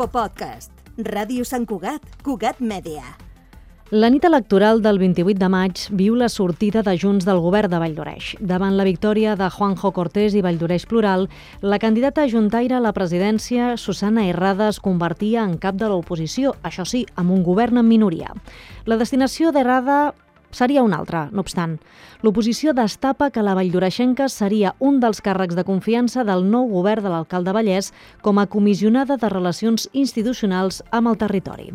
Infopodcast. Ràdio Sant Cugat, Cugat Mèdia. La nit electoral del 28 de maig viu la sortida de Junts del govern de Valldoreix. Davant la victòria de Juanjo Cortés i Valldoreix Plural, la candidata juntaire a la presidència, Susana Herrada, es convertia en cap de l'oposició, això sí, amb un govern en minoria. La destinació d'Herrada seria una altra, no obstant. L'oposició destapa que la Valldoreixenca seria un dels càrrecs de confiança del nou govern de l'alcalde Vallès com a comissionada de Relacions Institucionals amb el territori.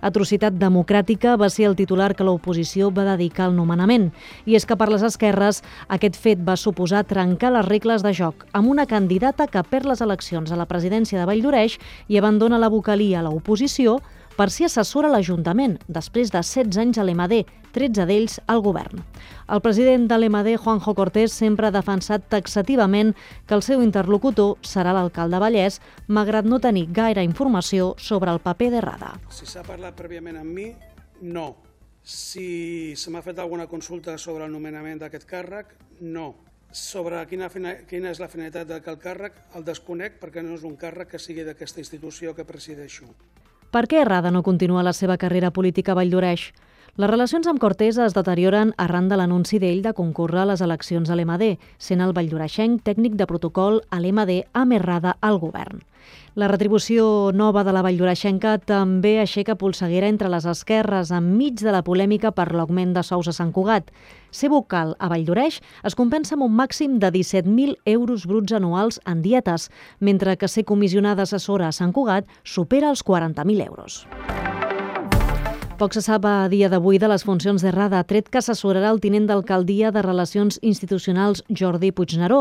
Atrocitat democràtica va ser el titular que l'oposició va dedicar al nomenament, i és que per les esquerres aquest fet va suposar trencar les regles de joc amb una candidata que perd les eleccions a la presidència de Valldoreix i abandona la vocalia a l'oposició per ser assessora l'Ajuntament, després de 16 anys a l'EMAD, 13 d'ells al govern. El president de l'EMAD, Juanjo Cortés, sempre ha defensat taxativament que el seu interlocutor serà l'alcalde Vallès, malgrat no tenir gaire informació sobre el paper d'errada. Si s'ha parlat prèviament amb mi, no. Si se m'ha fet alguna consulta sobre el nomenament d'aquest càrrec, no. Sobre quina, quina és la finalitat d'aquest càrrec, el desconec perquè no és un càrrec que sigui d'aquesta institució que presideixo. Per què Errada no continua la seva carrera política a Valldoreix? Les relacions amb Cortés es deterioren arran de l'anunci d'ell de concórrer a les eleccions a l'EMAD, sent el valldoreixenc tècnic de protocol a l'EMAD amb Errada al govern. La retribució nova de la Valldoreixenca també aixeca polseguera entre les esquerres enmig de la polèmica per l'augment de sous a Sant Cugat. Ser vocal a Valldoreix es compensa amb un màxim de 17.000 euros bruts anuals en dietes, mentre que ser comissionada assessora a Sant Cugat supera els 40.000 euros. Poc se sap a dia d'avui de les funcions d'errada, tret que assessorarà el tinent d'alcaldia de Relacions Institucionals Jordi Puigneró,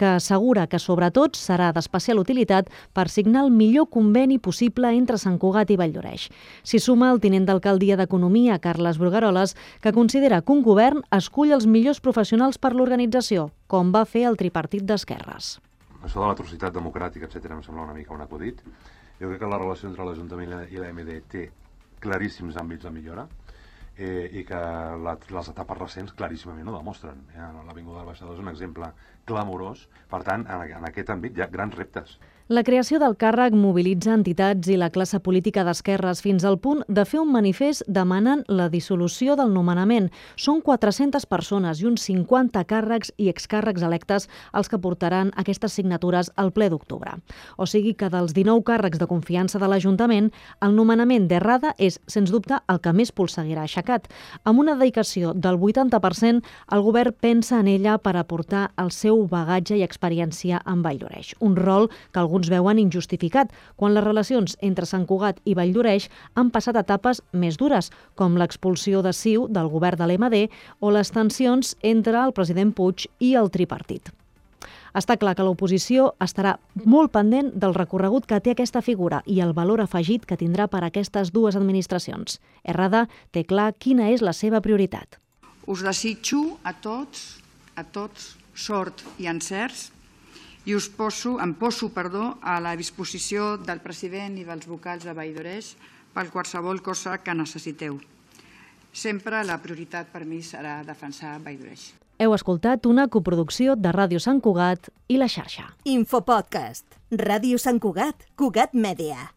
que assegura que sobretot serà d'especial utilitat per signar el millor conveni possible entre Sant Cugat i Valldoreix. S'hi suma el tinent d'alcaldia d'Economia, Carles Brugaroles, que considera que un govern escull els millors professionals per l'organització, com va fer el tripartit d'Esquerres. Això de l'atrocitat democràtica, etc em sembla una mica un acudit. Jo crec que la relació entre l'Ajuntament i la MD té claríssims àmbits de millora eh, i que la, les etapes recents claríssimament ho demostren. Eh? L'Avinguda del Baixador és un exemple clamorós. Per tant, en, en aquest àmbit hi ha grans reptes. La creació del càrrec mobilitza entitats i la classe política d'esquerres fins al punt de fer un manifest demanant la dissolució del nomenament. Són 400 persones i uns 50 càrrecs i excàrrecs electes els que portaran aquestes signatures al ple d'octubre. O sigui que dels 19 càrrecs de confiança de l'Ajuntament, el nomenament d'Errada és, sens dubte, el que més polseguirà aixecat. Amb una dedicació del 80%, el govern pensa en ella per aportar el seu bagatge i experiència en Valldoreix, un rol que alguns veuen injustificat, quan les relacions entre Sant Cugat i Valldoreix han passat etapes més dures, com l'expulsió de Siu del govern de l'MD o les tensions entre el president Puig i el tripartit. Està clar que l'oposició estarà molt pendent del recorregut que té aquesta figura i el valor afegit que tindrà per aquestes dues administracions. Errada té clar quina és la seva prioritat. Us desitjo a tots, a tots, sort i encerts i us poso, em poso perdó, a la disposició del president i dels vocals de Valldoreix per qualsevol cosa que necessiteu. Sempre la prioritat per mi serà defensar Valldoreix. Heu escoltat una coproducció de Ràdio Sant Cugat i la xarxa. Infopodcast. Ràdio Sant Cugat, Cugat Mèdia.